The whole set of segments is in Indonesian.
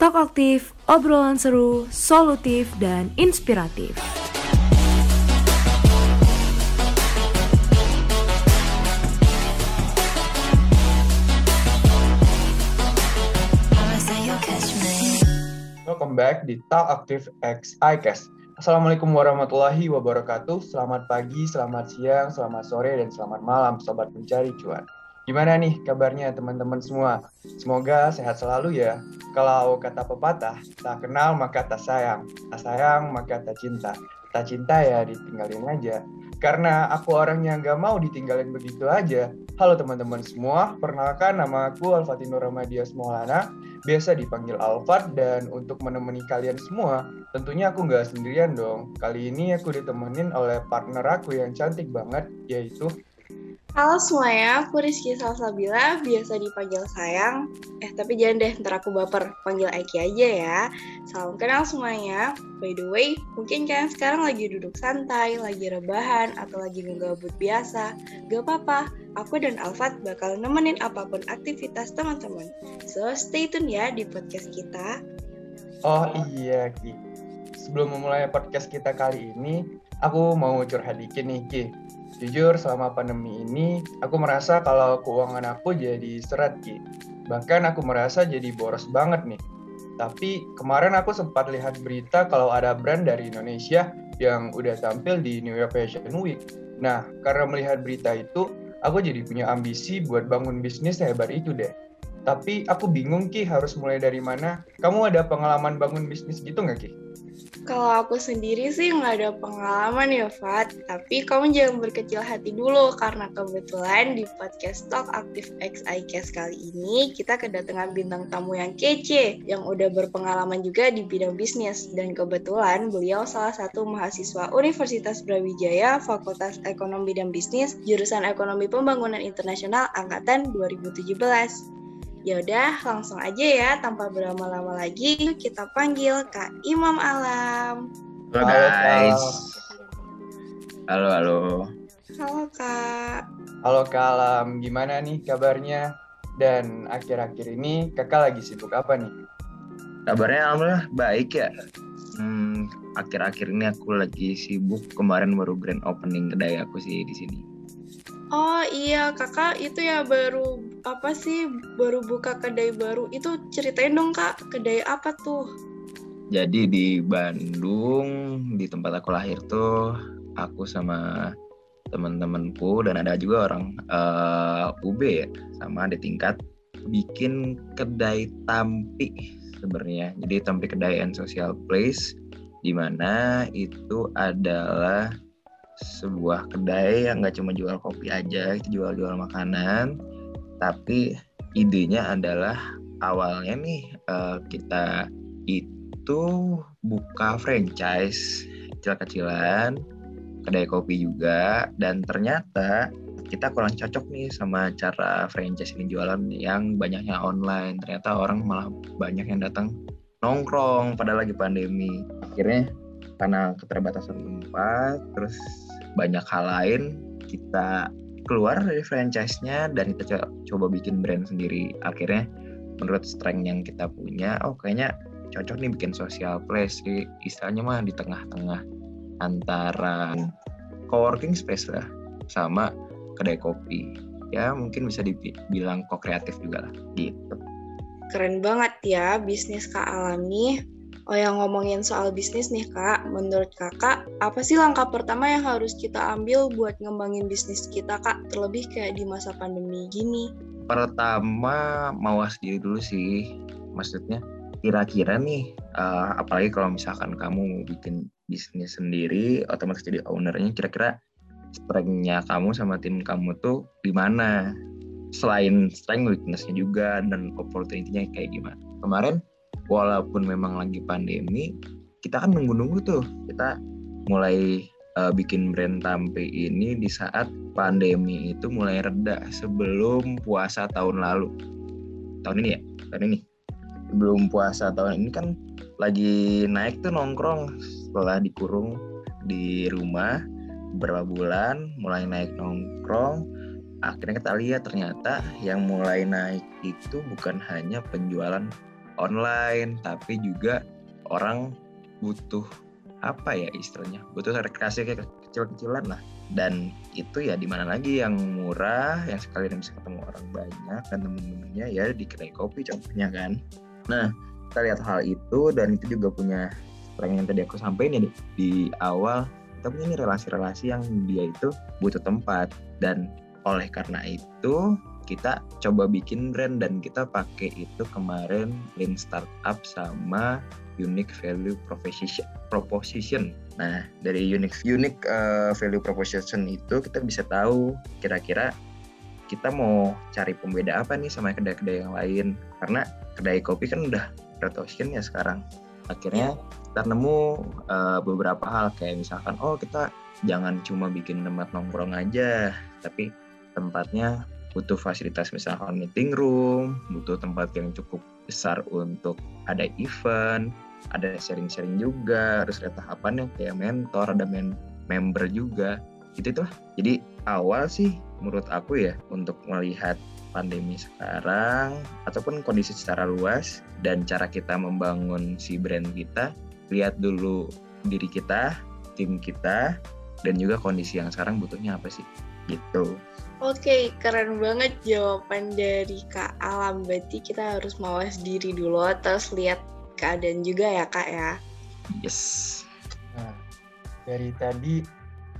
Talk aktif, obrolan seru, solutif, dan inspiratif. Welcome back di Talk Aktif X iCast. Assalamualaikum warahmatullahi wabarakatuh. Selamat pagi, selamat siang, selamat sore, dan selamat malam, sobat pencari cuan. Gimana nih kabarnya teman-teman semua? Semoga sehat selalu ya. Kalau kata pepatah, tak kenal maka tak sayang, tak sayang maka tak cinta. Tak cinta ya ditinggalin aja. Karena aku orang yang gak mau ditinggalin begitu aja. Halo teman-teman semua, perkenalkan nama aku Alfatino Ramadias Maulana, biasa dipanggil Alfat, dan untuk menemani kalian semua, tentunya aku nggak sendirian dong. Kali ini aku ditemenin oleh partner aku yang cantik banget, yaitu Halo semuanya, aku Rizky Salsabila, biasa dipanggil sayang. Eh, tapi jangan deh, ntar aku baper. Panggil Aiki aja ya. Salam kenal semuanya. By the way, mungkin kalian sekarang lagi duduk santai, lagi rebahan, atau lagi ngegabut biasa. Gak apa-apa, aku dan Alfat bakal nemenin apa pun aktivitas teman-teman. So, stay tune ya di podcast kita. Oh iya, Ki. Sebelum memulai podcast kita kali ini, aku mau curhat dikit nih, Ki Jujur selama pandemi ini aku merasa kalau keuangan aku jadi seret Ki. Bahkan aku merasa jadi boros banget nih. Tapi kemarin aku sempat lihat berita kalau ada brand dari Indonesia yang udah tampil di New York Fashion Week. Nah, karena melihat berita itu, aku jadi punya ambisi buat bangun bisnis hebat itu deh. Tapi aku bingung Ki harus mulai dari mana. Kamu ada pengalaman bangun bisnis gitu nggak Ki? Kalau aku sendiri sih nggak ada pengalaman ya, Fat. Tapi kamu jangan berkecil hati dulu, karena kebetulan di podcast Talk Aktif X iCast kali ini, kita kedatangan bintang tamu yang kece, yang udah berpengalaman juga di bidang bisnis. Dan kebetulan beliau salah satu mahasiswa Universitas Brawijaya, Fakultas Ekonomi dan Bisnis, jurusan Ekonomi Pembangunan Internasional Angkatan 2017. Ya udah, langsung aja ya tanpa berlama-lama lagi kita panggil Kak Imam Alam. Halo guys. Halo halo. Halo Kak. Halo Kak Alam, gimana nih kabarnya? Dan akhir-akhir ini Kakak lagi sibuk apa nih? Kabarnya alhamdulillah baik ya. Hmm, akhir-akhir ini aku lagi sibuk. Kemarin baru grand opening kedai aku sih di sini. Oh iya, kakak itu ya baru apa sih baru buka kedai baru itu ceritain dong kak kedai apa tuh? Jadi di Bandung di tempat aku lahir tuh aku sama teman-temanku dan ada juga orang uh, eh, UB ya sama ada tingkat bikin kedai tampi sebenarnya. Jadi tampi kedai and social place di mana itu adalah sebuah kedai yang nggak cuma jual kopi aja, itu jual-jual makanan, tapi idenya adalah awalnya nih uh, kita itu buka franchise kecil-kecilan, kedai kopi juga, dan ternyata kita kurang cocok nih sama cara franchise ini jualan yang banyaknya online. Ternyata orang malah banyak yang datang nongkrong pada lagi pandemi. Akhirnya karena keterbatasan tempat, terus banyak hal lain kita keluar dari franchise-nya dan kita coba bikin brand sendiri. Akhirnya menurut strength yang kita punya oh kayaknya cocok nih bikin social place. Di istilahnya mah di tengah-tengah antara co-working space lah sama kedai kopi. Ya mungkin bisa dibilang ko-kreatif juga lah gitu. Keren banget ya bisnis Kak Alami. Oh yang ngomongin soal bisnis nih kak, menurut kakak apa sih langkah pertama yang harus kita ambil buat ngembangin bisnis kita kak, terlebih kayak di masa pandemi gini? Pertama mawas diri dulu sih, maksudnya kira-kira nih, uh, apalagi kalau misalkan kamu bikin bisnis sendiri, otomatis jadi ownernya, kira-kira strength-nya kamu sama tim kamu tuh di mana? Selain strength, weakness-nya juga, dan opportunity-nya kayak gimana? Kemarin walaupun memang lagi pandemi kita kan nunggu-nunggu tuh. Kita mulai uh, bikin brand Tampe ini di saat pandemi itu mulai reda sebelum puasa tahun lalu. Tahun ini ya? Tahun ini. Sebelum puasa tahun ini kan lagi naik tuh nongkrong setelah dikurung di rumah beberapa bulan mulai naik nongkrong. Akhirnya kita lihat ternyata yang mulai naik itu bukan hanya penjualan online tapi juga orang butuh apa ya istilahnya? Butuh rekreasi kayak kecil-kecilan lah. Dan itu ya di mana lagi? Yang murah yang sekalian bisa ketemu orang banyak dan temen-temennya ya di kedai kopi contohnya kan. Nah kita lihat hal itu dan itu juga punya yang tadi aku sampaikan ya di, di awal kita punya ini relasi-relasi yang dia itu butuh tempat. Dan oleh karena itu kita coba bikin brand dan kita pakai itu kemarin link startup sama unique value proposition proposition. Nah dari unique unique uh, value proposition itu kita bisa tahu kira-kira kita mau cari pembeda apa nih sama kedai-kedai yang lain. Karena kedai kopi kan udah proposition ya sekarang. Akhirnya kita nemu uh, beberapa hal. Kayak misalkan oh kita jangan cuma bikin tempat nongkrong aja tapi tempatnya butuh fasilitas misalkan meeting room butuh tempat yang cukup besar untuk ada event ada sharing-sharing juga harus ada tahapan yang kayak mentor ada men member juga. Itu tuh jadi awal sih menurut aku ya untuk melihat pandemi sekarang ataupun kondisi secara luas dan cara kita membangun si brand kita lihat dulu diri kita, tim kita, dan juga kondisi yang sekarang butuhnya apa sih, gitu. Oke, keren banget jawaban dari Kak Alam. Berarti kita harus mawas diri dulu, terus lihat keadaan juga ya Kak ya. Yes. Nah, dari tadi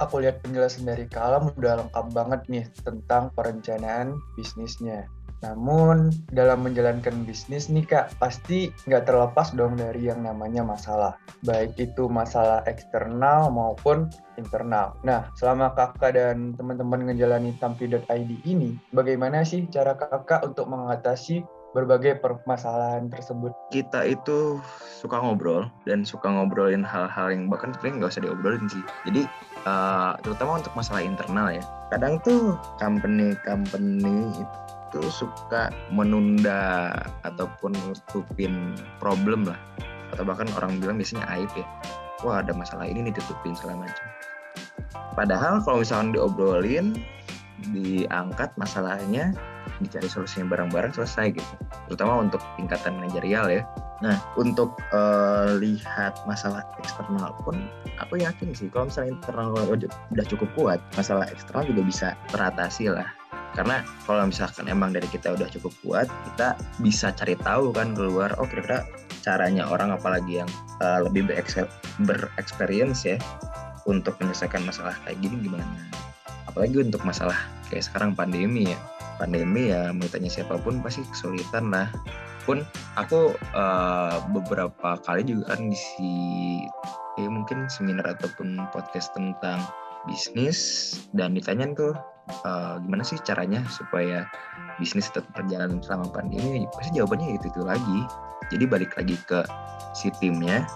aku lihat penjelasan dari Kak Alam udah lengkap banget nih tentang perencanaan bisnisnya. Namun dalam menjalankan bisnis nih kak, pasti nggak terlepas dong dari yang namanya masalah. Baik itu masalah eksternal maupun internal. Nah, selama kakak dan teman-teman ngejalani tampi.id ini, bagaimana sih cara kakak untuk mengatasi berbagai permasalahan tersebut? Kita itu suka ngobrol dan suka ngobrolin hal-hal yang bahkan sebenarnya nggak usah diobrolin sih. Jadi uh, terutama untuk masalah internal ya. Kadang tuh company-company itu suka menunda ataupun nutupin problem lah. Atau bahkan orang bilang biasanya aib ya. Wah ada masalah ini nih tutupin segala macam. Padahal kalau misalnya diobrolin diangkat masalahnya dicari solusinya bareng-bareng selesai gitu. Terutama untuk tingkatan manajerial ya. Nah untuk uh, lihat masalah eksternal pun aku yakin sih kalau misalnya internal udah cukup kuat masalah eksternal juga bisa teratasi lah karena kalau misalkan emang dari kita udah cukup kuat kita bisa cari tahu kan keluar oh kira-kira caranya orang apalagi yang uh, lebih berexperience ya untuk menyelesaikan masalah kayak gini gimana. Apalagi untuk masalah kayak sekarang pandemi ya. Pandemi ya mau siapa pun pasti kesulitan lah. Pun aku uh, beberapa kali juga kan di ya mungkin seminar ataupun podcast tentang bisnis dan ditanya tuh uh, gimana sih caranya supaya bisnis tetap berjalan selama pandemi? Pasti jawabannya itu itu lagi. Jadi balik lagi ke si timnya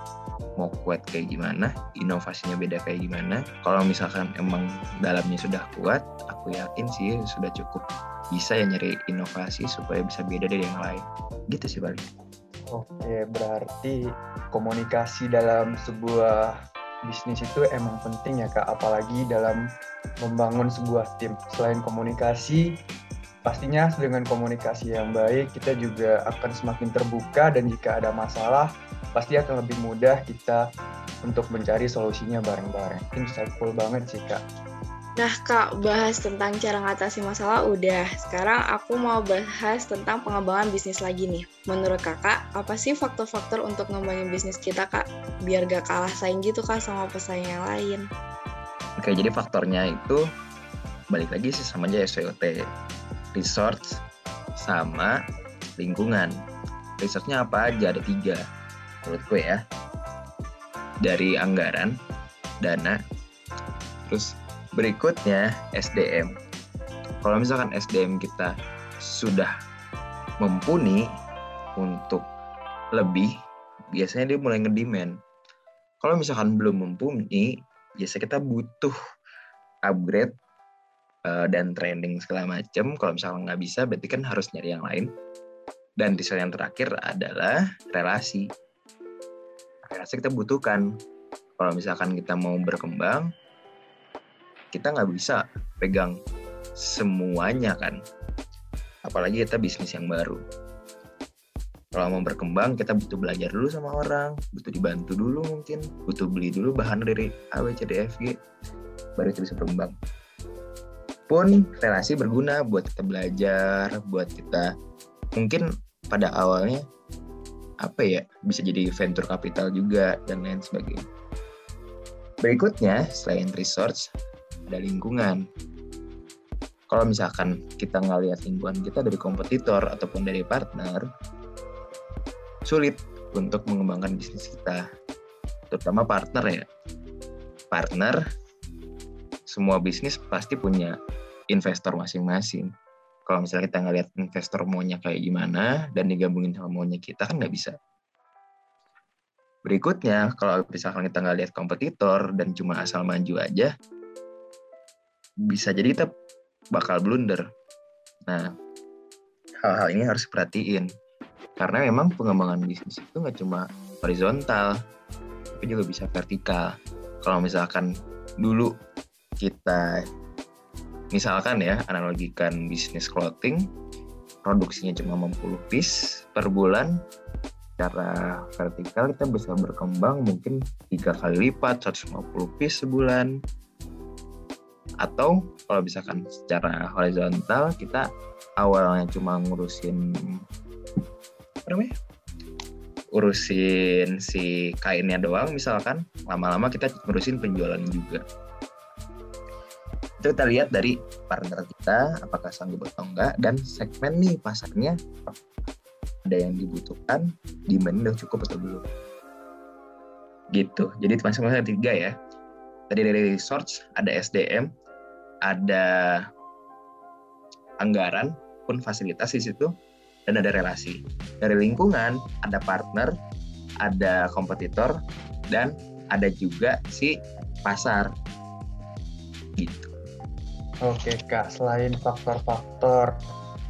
mau kuat kayak gimana inovasinya beda kayak gimana. Kalau misalkan emang dalamnya sudah kuat aku yakin sih sudah cukup bisa ya nyari inovasi supaya bisa beda dari yang lain. Gitu sih balik Oke, berarti komunikasi dalam sebuah bisnis itu emang penting ya kak, apalagi dalam membangun sebuah tim. Selain komunikasi, pastinya dengan komunikasi yang baik kita juga akan semakin terbuka dan jika ada masalah pasti akan lebih mudah kita untuk mencari solusinya bareng-bareng. Insightful banget sih kak. Nah kak, bahas tentang cara ngatasi masalah udah. Sekarang aku mau bahas tentang pengembangan bisnis lagi nih. Menurut kakak, apa sih faktor-faktor untuk ngembangin bisnis kita kak? Biar gak kalah saing gitu kak sama pesaing yang lain. Oke, jadi faktornya itu balik lagi sih sama aja SWOT. Resource sama lingkungan. Resource-nya apa aja? Ada tiga menurut gue ya. Dari anggaran, dana, terus Berikutnya SDM. Kalau misalkan SDM kita sudah mumpuni untuk lebih, biasanya dia mulai ngedemand. Kalau misalkan belum mumpuni, biasa kita butuh upgrade uh, dan trending segala macam. Kalau misalkan nggak bisa, berarti kan harus nyari yang lain. Dan desain yang terakhir adalah relasi. Relasi kita butuhkan. Kalau misalkan kita mau berkembang, kita nggak bisa pegang semuanya kan. Apalagi kita bisnis yang baru. Kalau mau berkembang kita butuh belajar dulu sama orang. Butuh dibantu dulu mungkin. Butuh beli dulu bahan dari A B baru kita bisa berkembang. Pun relasi berguna buat kita belajar buat kita mungkin pada awalnya apa ya bisa jadi venture capital juga dan lain sebagainya. Berikutnya selain research ada lingkungan kalau misalkan kita ngelihat lingkungan kita dari kompetitor ataupun dari partner, sulit untuk mengembangkan bisnis kita, terutama partner ya. Partner, semua bisnis pasti punya investor masing-masing. Kalau misalnya kita ngelihat investor maunya kayak gimana dan digabungin sama maunya kita kan nggak bisa. Berikutnya, kalau misalkan kita nggak lihat kompetitor dan cuma asal maju aja, bisa jadi kita bakal blunder. Nah, hal-hal ini harus diperhatiin. Karena memang pengembangan bisnis itu nggak cuma horizontal, tapi juga bisa vertikal. Kalau misalkan dulu kita, misalkan ya, analogikan bisnis clothing, produksinya cuma 50 piece per bulan, secara vertikal kita bisa berkembang mungkin tiga kali lipat 150 piece sebulan atau kalau misalkan secara horizontal kita awalnya cuma ngurusin apa namanya? Urusin si kainnya doang misalkan. Lama-lama kita ngurusin penjualan juga. Itu kita lihat dari partner kita apakah sanggup atau enggak. Dan segmen nih pasarnya ada yang dibutuhkan demand udah cukup atau belum? Gitu. Jadi masing-masing tiga ya. Tadi dari research ada SDM ada anggaran pun fasilitas di situ dan ada relasi. Dari lingkungan ada partner, ada kompetitor dan ada juga si pasar. Gitu. Oke Kak, selain faktor-faktor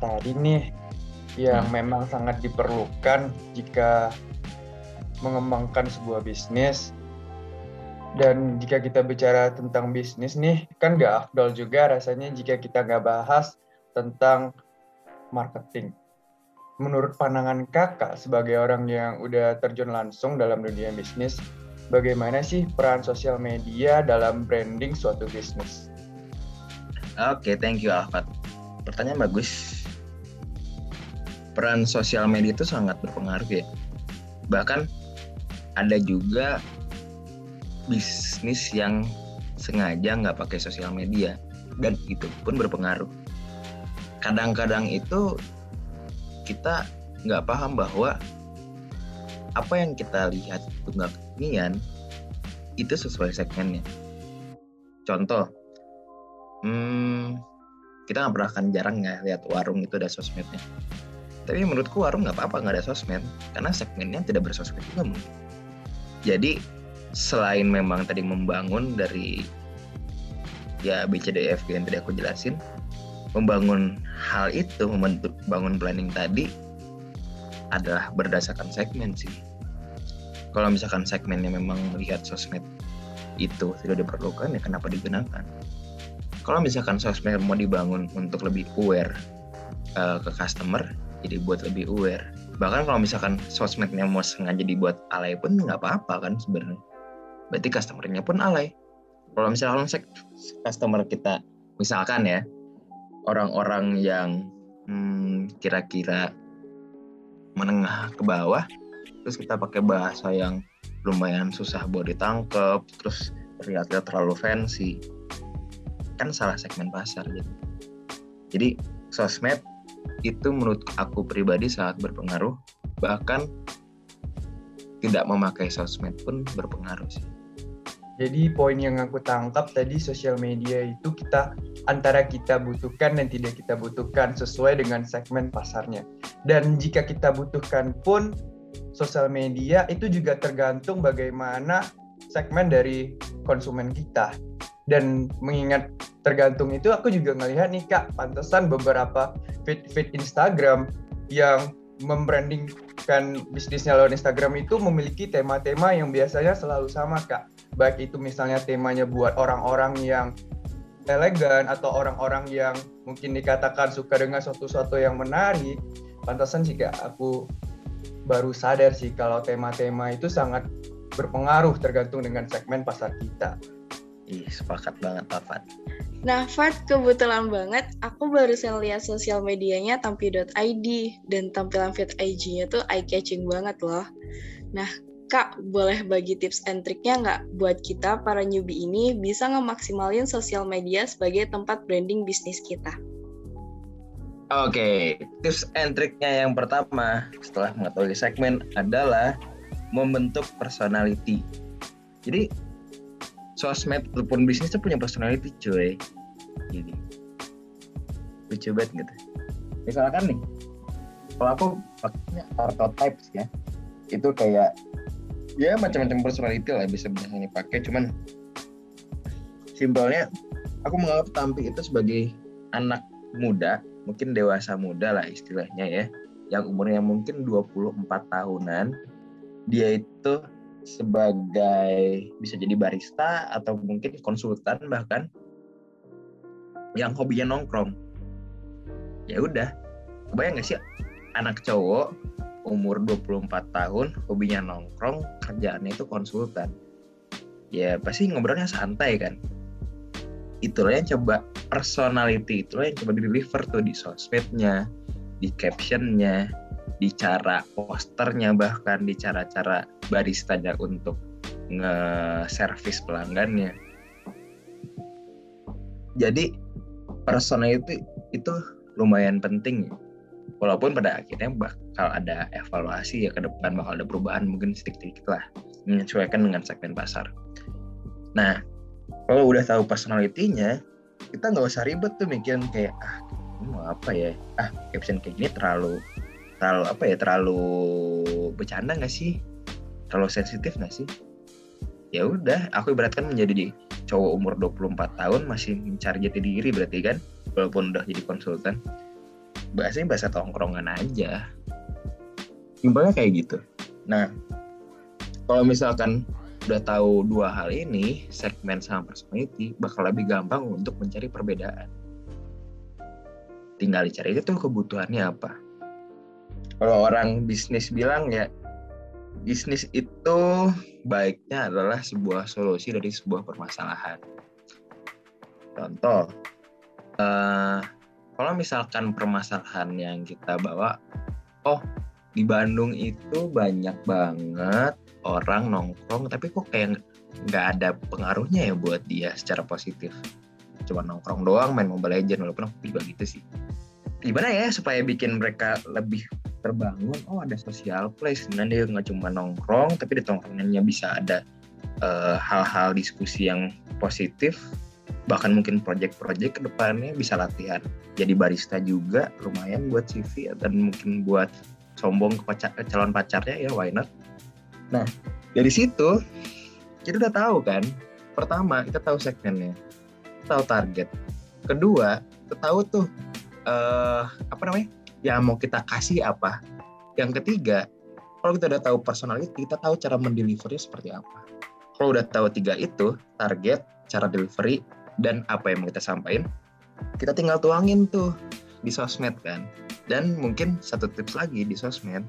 tadi nih yang hmm. memang sangat diperlukan jika mengembangkan sebuah bisnis dan jika kita bicara tentang bisnis nih, kan nggak afdol juga rasanya jika kita nggak bahas tentang marketing. Menurut pandangan kakak sebagai orang yang udah terjun langsung dalam dunia bisnis, bagaimana sih peran sosial media dalam branding suatu bisnis? Oke, okay, thank you Alfat. Pertanyaan bagus. Peran sosial media itu sangat berpengaruh ya. Bahkan ada juga bisnis yang sengaja nggak pakai sosial media dan itu pun berpengaruh. Kadang-kadang itu kita nggak paham bahwa apa yang kita lihat itu nggak kekinian itu sesuai segmennya. Contoh, hmm, kita nggak pernah kan jarang ya lihat warung itu ada sosmednya. Tapi menurutku warung nggak apa-apa nggak ada sosmed karena segmennya tidak bersosmed juga mungkin. Jadi selain memang tadi membangun dari ya BCDF yang tadi aku jelasin membangun hal itu membangun planning tadi adalah berdasarkan segmen sih. Kalau misalkan segmennya memang melihat sosmed itu tidak diperlukan ya kenapa digunakan? Kalau misalkan sosmed mau dibangun untuk lebih aware uh, ke customer jadi buat lebih aware. Bahkan kalau misalkan sosmednya mau sengaja dibuat alay pun nggak apa-apa kan sebenarnya berarti customernya pun alay kalau misalnya cek customer kita misalkan ya orang-orang yang hmm, kira-kira menengah ke bawah terus kita pakai bahasa yang lumayan susah buat ditangkep terus terlihat terlalu fancy kan salah segmen pasar gitu jadi sosmed itu menurut aku pribadi sangat berpengaruh bahkan tidak memakai sosmed pun berpengaruh sih. Jadi poin yang aku tangkap tadi sosial media itu kita antara kita butuhkan dan tidak kita butuhkan sesuai dengan segmen pasarnya. Dan jika kita butuhkan pun sosial media itu juga tergantung bagaimana segmen dari konsumen kita. Dan mengingat tergantung itu aku juga ngelihat nih Kak, pantesan beberapa feed-feed Instagram yang membrandingkan bisnisnya lewat Instagram itu memiliki tema-tema yang biasanya selalu sama kak. Baik itu misalnya temanya buat orang-orang yang elegan atau orang-orang yang mungkin dikatakan suka dengan sesuatu-sesuatu yang menarik. Pantasan sih kak aku baru sadar sih kalau tema-tema itu sangat berpengaruh tergantung dengan segmen pasar kita. Ih, sepakat banget Pak Fat. Nah, Fat, kebetulan banget aku barusan lihat sosial medianya tampi.id dan tampilan feed IG-nya tuh eye-catching banget loh. Nah, Kak, boleh bagi tips and triknya nggak buat kita para newbie ini bisa ngemaksimalin sosial media sebagai tempat branding bisnis kita? Oke, tips and triknya yang pertama setelah mengetahui segmen adalah membentuk personality. Jadi sosmed ataupun bisnis itu punya personality cuy. Gini. Lucu banget gitu. Misalkan nih kalau aku pakainya archetypes ya itu kayak ya macam-macam personality lah bisa ini pakai cuman simpelnya aku menganggap Tampi itu sebagai anak muda mungkin dewasa muda lah istilahnya ya yang umurnya mungkin 24 tahunan dia itu sebagai bisa jadi barista atau mungkin konsultan bahkan yang hobinya nongkrong. Ya udah kebayang gak sih? Anak cowok umur 24 tahun hobinya nongkrong kerjaannya itu konsultan. Ya pasti ngobrolnya santai kan? Itulah yang coba personality itulah yang coba di deliver tuh di sosmednya di captionnya di cara posternya bahkan di cara-cara baristanya untuk nge-service pelanggannya. Jadi personality itu lumayan penting Walaupun pada akhirnya bakal ada evaluasi ya ke depan bakal ada perubahan mungkin sedikit-sedikit lah menyesuaikan dengan segmen pasar. Nah, kalau udah tahu personality-nya, kita nggak usah ribet tuh mikirin kayak ah ini mau apa ya ah caption kayak gini terlalu terlalu apa ya terlalu bercanda nggak sih terlalu sensitif nggak sih? Ya udah aku ibaratkan menjadi cowok umur 24 tahun masih mencari jati diri berarti kan walaupun udah jadi konsultan. Bahasanya bahasa tongkrongan aja. Simpelnya kayak gitu. Nah kalau misalkan udah tahu dua hal ini segmen sama personality bakal lebih gampang untuk mencari perbedaan. Tinggal dicari itu kebutuhannya apa. Kalau orang bisnis bilang ya bisnis itu baiknya adalah sebuah solusi dari sebuah permasalahan. Contoh, uh, kalau misalkan permasalahan yang kita bawa, oh di Bandung itu banyak banget orang nongkrong, tapi kok kayak nggak ada pengaruhnya ya buat dia secara positif. Cuma nongkrong doang, main Mobile Legends, walaupun aku juga gitu sih. Gimana ya supaya bikin mereka lebih terbangun oh ada social place dan dia nggak cuma nongkrong tapi di tongkrongannya bisa ada eh, hal-hal uh, diskusi yang positif bahkan mungkin project-project ke depannya bisa latihan. Jadi barista juga lumayan buat CV dan mungkin buat sombong ke, pacar, ke calon pacarnya ya why not? Nah dari situ kita udah tahu kan pertama kita tahu segmennya tahu target. Kedua kita tahu tuh uh, apa namanya yang mau kita kasih apa. Yang ketiga, kalau kita udah tahu personality, kita tahu cara mendelivery seperti apa. Kalau udah tahu tiga itu, target, cara delivery, dan apa yang mau kita sampaikan, kita tinggal tuangin tuh di sosmed kan. Dan mungkin satu tips lagi di sosmed,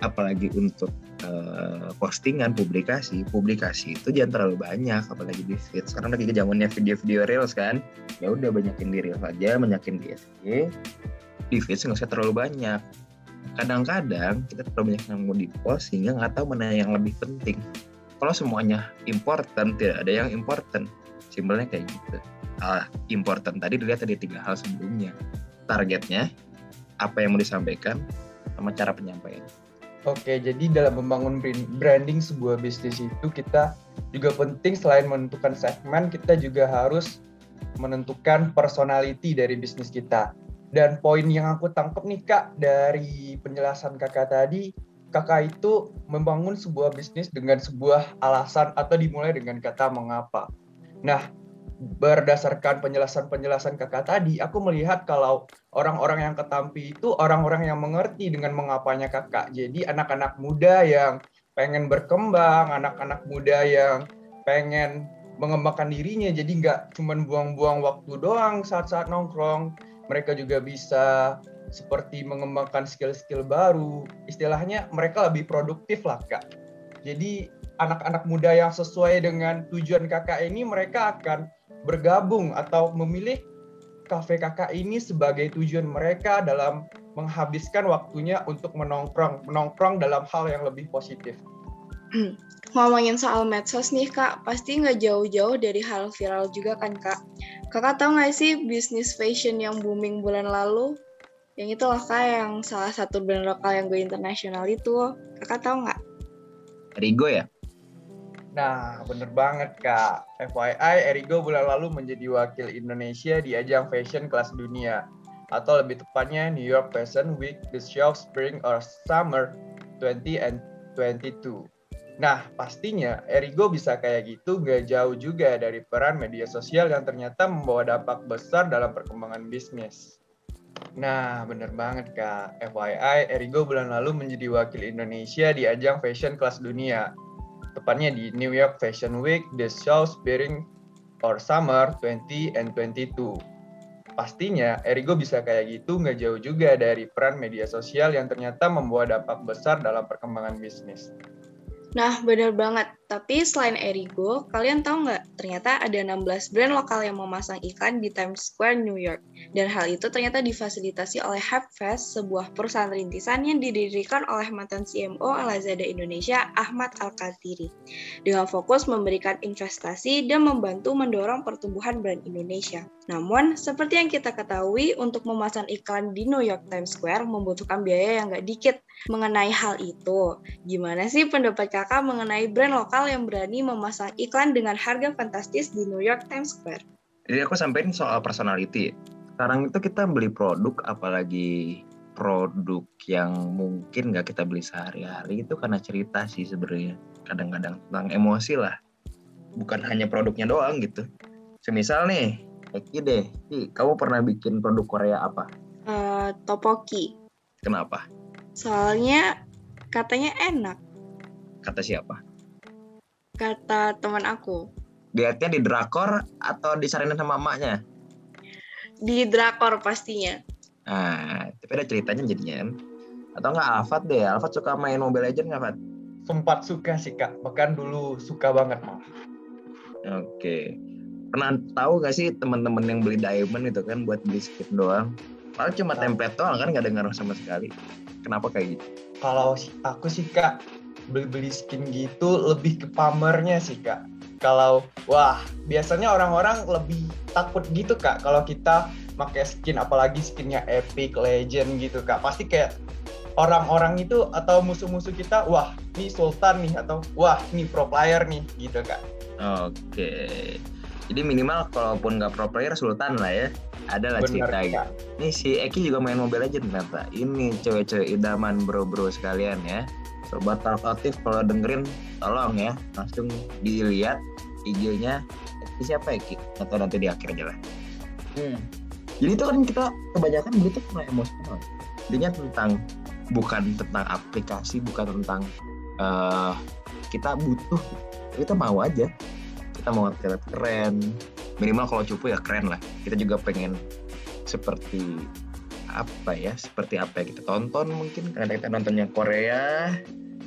apalagi untuk uh, postingan, publikasi, publikasi itu jangan terlalu banyak, apalagi di feed. Sekarang lagi zamannya video-video reels kan, ya udah banyakin di reels aja, banyakin di SG, feed nggak usah terlalu banyak. Kadang-kadang kita terlalu banyak mau di post sehingga nggak tahu mana yang lebih penting. Kalau semuanya important tidak ada yang important. Simpelnya kayak gitu. Ah, important tadi dilihat tadi tiga hal sebelumnya. Targetnya apa yang mau disampaikan sama cara penyampaian. Oke, jadi dalam membangun branding sebuah bisnis itu kita juga penting selain menentukan segmen, kita juga harus menentukan personality dari bisnis kita. Dan poin yang aku tangkap nih kak dari penjelasan kakak tadi, kakak itu membangun sebuah bisnis dengan sebuah alasan atau dimulai dengan kata mengapa. Nah, berdasarkan penjelasan-penjelasan kakak tadi, aku melihat kalau orang-orang yang ketampi itu orang-orang yang mengerti dengan mengapanya kakak. Jadi anak-anak muda yang pengen berkembang, anak-anak muda yang pengen mengembangkan dirinya, jadi nggak cuma buang-buang waktu doang saat-saat nongkrong, mereka juga bisa seperti mengembangkan skill-skill baru. Istilahnya mereka lebih produktif lah kak. Jadi anak-anak muda yang sesuai dengan tujuan kakak ini mereka akan bergabung atau memilih kafe kakak ini sebagai tujuan mereka dalam menghabiskan waktunya untuk menongkrong, menongkrong dalam hal yang lebih positif. Ngomongin soal medsos nih kak, pasti nggak jauh-jauh dari hal viral juga kan kak. Kakak tahu nggak sih bisnis fashion yang booming bulan lalu? Yang itu loh kak, yang salah satu brand lokal yang gue internasional itu. Kakak tahu nggak? Rigo ya? Nah, bener banget Kak. FYI, Erigo bulan lalu menjadi wakil Indonesia di ajang fashion kelas dunia. Atau lebih tepatnya New York Fashion Week, The Show Spring or Summer 20 and 22. Nah, pastinya Erigo bisa kayak gitu gak jauh juga dari peran media sosial yang ternyata membawa dampak besar dalam perkembangan bisnis. Nah, bener banget Kak. FYI, Erigo bulan lalu menjadi wakil Indonesia di ajang fashion kelas dunia tepatnya di New York Fashion Week, The Show Spring or Summer 20 and 22. Pastinya Erigo bisa kayak gitu nggak jauh juga dari peran media sosial yang ternyata membawa dampak besar dalam perkembangan bisnis. Nah, benar banget. Tapi selain Erigo, kalian tahu nggak? Ternyata ada 16 brand lokal yang memasang iklan di Times Square, New York. Dan hal itu ternyata difasilitasi oleh Hypefest, sebuah perusahaan rintisan yang didirikan oleh mantan CMO Alazada Indonesia, Ahmad Al-Katiri. Dengan fokus memberikan investasi dan membantu mendorong pertumbuhan brand Indonesia. Namun, seperti yang kita ketahui, untuk memasang iklan di New York Times Square membutuhkan biaya yang nggak dikit. Mengenai hal itu, gimana sih pendapat kakak mengenai brand lokal yang berani memasang iklan dengan harga fantastis di New York Times Square? Jadi aku sampaikan soal personality. Sekarang itu kita beli produk, apalagi produk yang mungkin nggak kita beli sehari-hari itu karena cerita sih sebenarnya. Kadang-kadang tentang emosi lah. Bukan hanya produknya doang gitu. Semisal nih, Eki deh, Ki, kamu pernah bikin produk Korea apa? Uh, topoki. Kenapa? Soalnya katanya enak. Kata siapa? Kata teman aku. Lihatnya di drakor atau disaranin sama emaknya? Di drakor pastinya. Nah, tapi ada ceritanya jadinya kan? Atau enggak Alfat deh, Alfat suka main Mobile Legends nggak, Fat? Sempat suka sih, Kak. Bahkan dulu suka banget, malah. Oke. Pernah tahu gak sih teman-teman yang beli diamond itu kan buat beli skin doang? Padahal cuma template doang kan nggak ada ngaruh sama sekali. Kenapa kayak gitu? Kalau aku sih kak beli-beli skin gitu lebih ke pamernya sih kak. Kalau wah biasanya orang-orang lebih takut gitu kak kalau kita pakai skin apalagi skinnya epic legend gitu kak pasti kayak orang-orang itu atau musuh-musuh kita wah ini sultan nih atau wah ini pro player nih gitu kak. Oke. Jadi minimal kalaupun nggak pro player sultan lah ya. Ada lah cerita gitu. Ini si Eki juga main Mobile Legends ternyata. Ini cewek-cewek idaman bro-bro sekalian ya. Sobat Talkatif kalau dengerin tolong ya langsung dilihat IG-nya Eki siapa Eki? Atau nanti di akhir aja lah. Hmm. Jadi itu kan kita kebanyakan beli itu karena emosional. Intinya tentang bukan tentang aplikasi, bukan tentang uh, kita butuh, kita mau aja kita mau terlihat keren minimal kalau cupu ya keren lah. Kita juga pengen seperti apa ya seperti apa yang kita tonton mungkin. Karena kita nontonnya Korea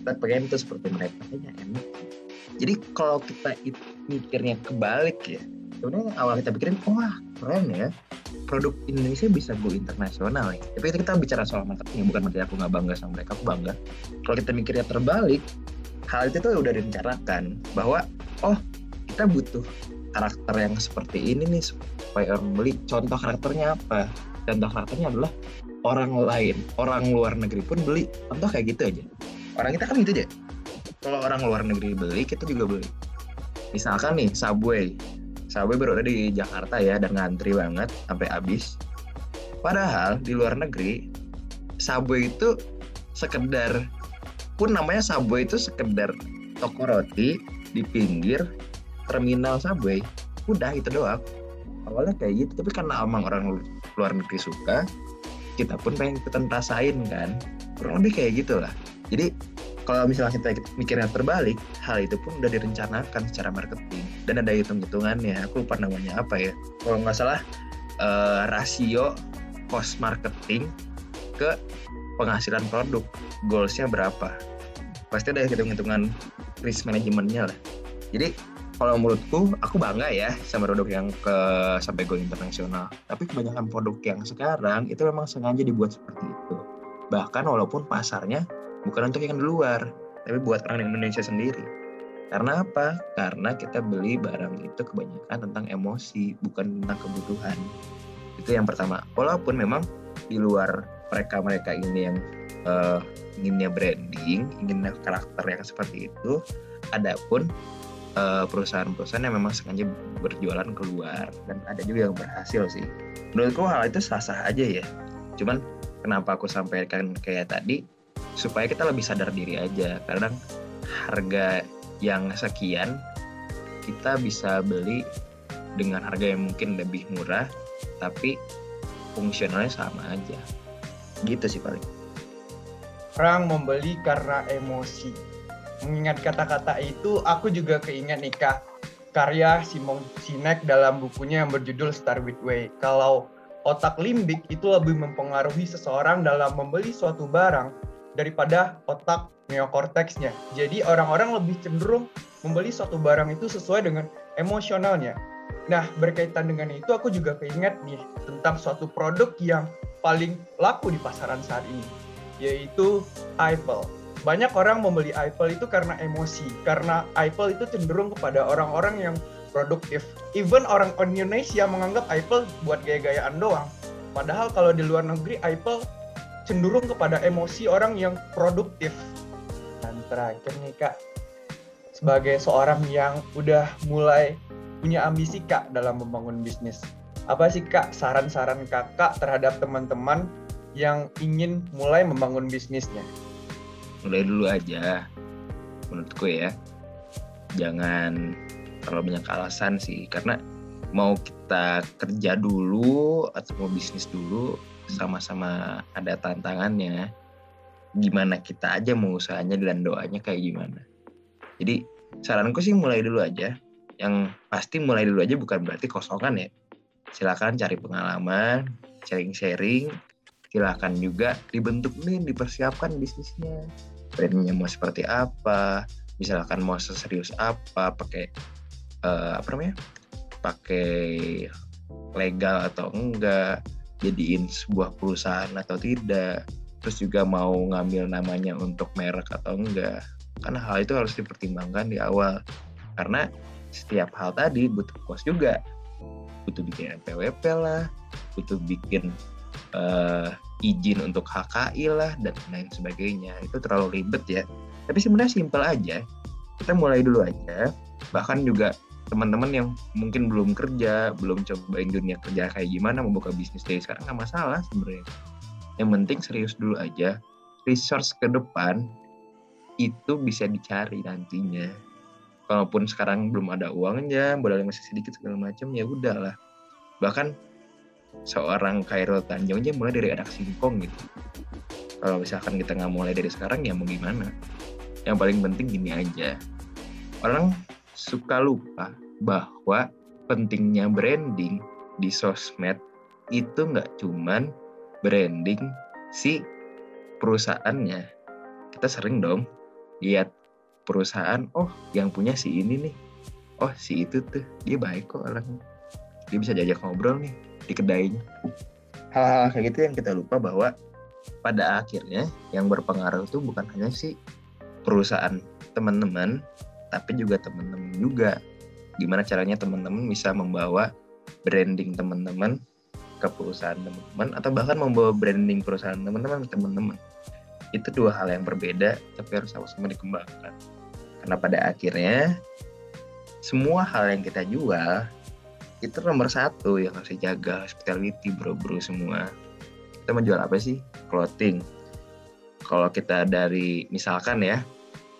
kita pengen itu seperti mereka. Kayaknya enak. Jadi kalau kita itu mikirnya kebalik ya sebenarnya awal kita pikirin wah keren ya. Produk Indonesia bisa go internasional ya. Tapi kita bicara soal marketing bukan berarti aku nggak bangga sama mereka aku bangga. Kalau kita mikirnya terbalik hal itu tuh udah direncanakan bahwa oh kita butuh karakter yang seperti ini nih supaya orang beli. Contoh karakternya apa? Contoh karakternya adalah orang lain. Orang luar negeri pun beli. Contoh kayak gitu aja. Orang kita kan gitu aja. Kalau orang luar negeri beli kita juga beli. Misalkan nih Subway. Subway baru ada di Jakarta ya dan ngantri banget sampai habis. Padahal di luar negeri Subway itu sekedar pun namanya Subway itu sekedar toko roti di pinggir terminal subway udah itu doang. Awalnya kayak gitu tapi karena emang orang luar negeri suka kita pun pengen ikutan rasain kan. Kurang lebih kayak gitulah. Jadi kalau misalnya kita mikirnya terbalik hal itu pun udah direncanakan secara marketing. Dan ada hitung-hitungannya aku lupa namanya apa ya. Kalau nggak salah uh, rasio cost marketing ke penghasilan produk goalsnya berapa. Pasti ada hitung-hitungan risk manajemennya lah. Jadi kalau menurutku aku bangga ya sama produk yang ke sampai go internasional. Tapi kebanyakan produk yang sekarang itu memang sengaja dibuat seperti itu. Bahkan walaupun pasarnya bukan untuk yang di luar tapi buat orang Indonesia sendiri. Karena apa? Karena kita beli barang itu kebanyakan tentang emosi bukan tentang kebutuhan. Itu yang pertama. Walaupun memang di luar mereka mereka ini yang uh, inginnya branding inginnya karakter yang seperti itu adapun perusahaan-perusahaan yang memang sengaja berjualan keluar. Dan ada juga yang berhasil sih. Menurutku hal itu sah-sah aja ya. Cuman kenapa aku sampaikan kayak tadi supaya kita lebih sadar diri aja. Karena harga yang sekian kita bisa beli dengan harga yang mungkin lebih murah tapi fungsionalnya sama aja. Gitu sih paling. Orang membeli karena emosi mengingat kata-kata itu, aku juga keinget nih Kak, karya Simon Sinek dalam bukunya yang berjudul Start With Way. Kalau otak limbik itu lebih mempengaruhi seseorang dalam membeli suatu barang daripada otak neokorteksnya. Jadi orang-orang lebih cenderung membeli suatu barang itu sesuai dengan emosionalnya. Nah, berkaitan dengan itu aku juga keinget nih tentang suatu produk yang paling laku di pasaran saat ini, yaitu Apple banyak orang membeli Apple itu karena emosi, karena Apple itu cenderung kepada orang-orang yang produktif. Even orang Indonesia menganggap Apple buat gaya-gayaan doang. Padahal kalau di luar negeri Apple cenderung kepada emosi orang yang produktif. Dan terakhir nih kak, sebagai seorang yang udah mulai punya ambisi kak dalam membangun bisnis, apa sih kak saran-saran kakak terhadap teman-teman yang ingin mulai membangun bisnisnya? Mulai dulu aja menurutku ya. Jangan terlalu banyak alasan sih karena mau kita kerja dulu atau mau bisnis dulu sama-sama ada tantangannya gimana kita aja mau usahanya dan doanya kayak gimana. Jadi saranku sih mulai dulu aja. Yang pasti mulai dulu aja bukan berarti kosongan ya. Silakan cari pengalaman sharing-sharing. Silakan juga dibentuk nih dipersiapkan bisnisnya brandnya mau seperti apa misalkan mau seserius apa pakai uh, apa namanya? Pakai legal atau enggak jadiin sebuah perusahaan atau tidak terus juga mau ngambil namanya untuk merek atau enggak. Karena hal itu harus dipertimbangkan di awal. Karena setiap hal tadi butuh kos juga. Butuh bikin PWP lah butuh bikin uh, izin untuk HKI lah dan lain sebagainya. Itu terlalu ribet ya. Tapi sebenarnya simpel aja. Kita mulai dulu aja. Bahkan juga teman-teman yang mungkin belum kerja belum cobain dunia kerja kayak gimana membuka bisnis dari sekarang nggak masalah sebenarnya. Yang penting serius dulu aja. Resource ke depan itu bisa dicari nantinya. Kalaupun sekarang belum ada uangnya modalnya masih sedikit segala macam ya udahlah. Bahkan seorang Khairul Tanjung aja mulai dari anak singkong gitu. Kalau misalkan kita nggak mulai dari sekarang ya mau gimana? Yang paling penting gini aja. Orang suka lupa bahwa pentingnya branding di sosmed itu nggak cuman branding si perusahaannya. Kita sering dong lihat perusahaan oh yang punya si ini nih. Oh si itu tuh. Dia baik kok orang dia bisa diajak ngobrol nih di kedainya hal-hal kayak gitu yang kita lupa bahwa pada akhirnya yang berpengaruh itu bukan hanya si perusahaan teman-teman tapi juga teman-teman juga. Gimana caranya teman-teman bisa membawa branding teman-teman ke perusahaan teman-teman atau bahkan membawa branding perusahaan teman-teman ke teman-teman. Itu dua hal yang berbeda tapi harus sama-sama dikembangkan. Karena pada akhirnya semua hal yang kita jual itu nomor satu yang harus dijaga hospitality bro bro semua. Kita menjual apa sih? Clothing. Kalau kita dari misalkan ya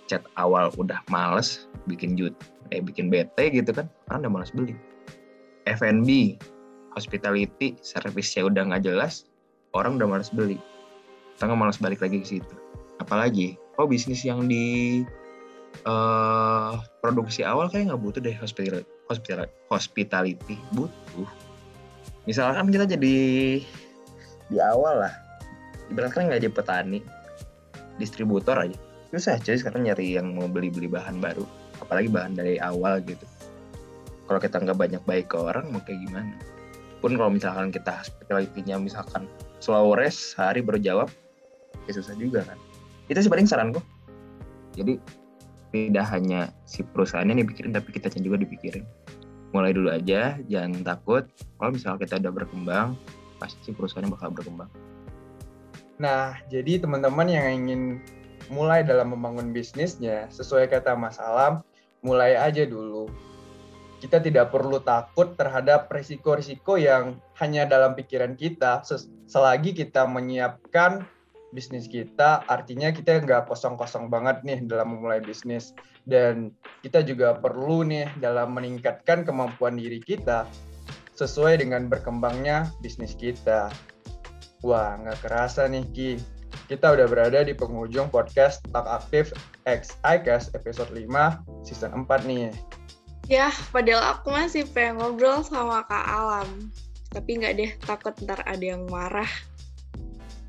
chat awal udah males bikin jut eh bikin bete gitu kan orang udah males beli. F&B hospitality servisnya udah nggak jelas orang udah males beli. Kita nggak males balik lagi ke situ. Apalagi oh bisnis yang di uh, produksi awal kayak nggak butuh deh hospitality hospital hospitality. Butuh. Misalkan kita jadi di awal lah. Ibaratkan nggak jadi petani distributor aja. Susah cuy sekarang nyari yang mau beli-beli bahan baru apalagi bahan dari awal gitu. Kalau kita nggak banyak baik ke orang mau kayak gimana? Pun kalau misalkan kita hospitality-nya misalkan slow rest sehari baru jawab ya susah juga kan. Itu sih paling saranku jadi tidak hanya si perusahaannya dipikirin tapi kita juga dipikirin mulai dulu aja jangan takut kalau misalnya kita udah berkembang pasti perusahaannya bakal berkembang Nah, jadi teman-teman yang ingin mulai dalam membangun bisnisnya, sesuai kata Mas Alam, mulai aja dulu. Kita tidak perlu takut terhadap risiko-risiko yang hanya dalam pikiran kita, selagi kita menyiapkan bisnis kita, artinya kita nggak kosong-kosong banget nih dalam memulai bisnis. Dan kita juga perlu nih dalam meningkatkan kemampuan diri kita sesuai dengan berkembangnya bisnis kita. Wah, nggak kerasa nih Ki. Kita udah berada di penghujung podcast Tak Aktif X iCast episode 5 season 4 nih. Ya, padahal aku masih pengen ngobrol sama Kak Alam. Tapi nggak deh, takut ntar ada yang marah.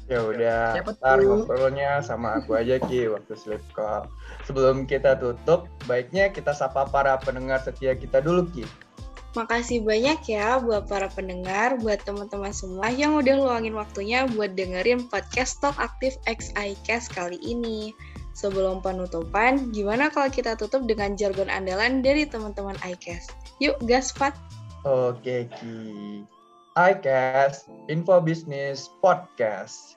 Ya udah, ntar ngobrolnya sama aku aja Ki waktu sleep call. Sebelum kita tutup, baiknya kita sapa para pendengar setia kita dulu Ki. Makasih banyak ya buat para pendengar, buat teman-teman semua yang udah luangin waktunya buat dengerin podcast Talk Aktif X iCast kali ini. Sebelum penutupan, gimana kalau kita tutup dengan jargon andalan dari teman-teman iCast? Yuk, gas, Pat! Oke, Ki. iCast, Info Business Podcast.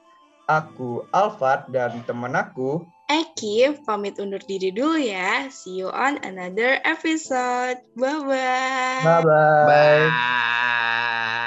Aku, Alfat, dan teman aku, Eki pamit undur diri dulu ya. See you on another episode. Bye-bye. Bye-bye. bye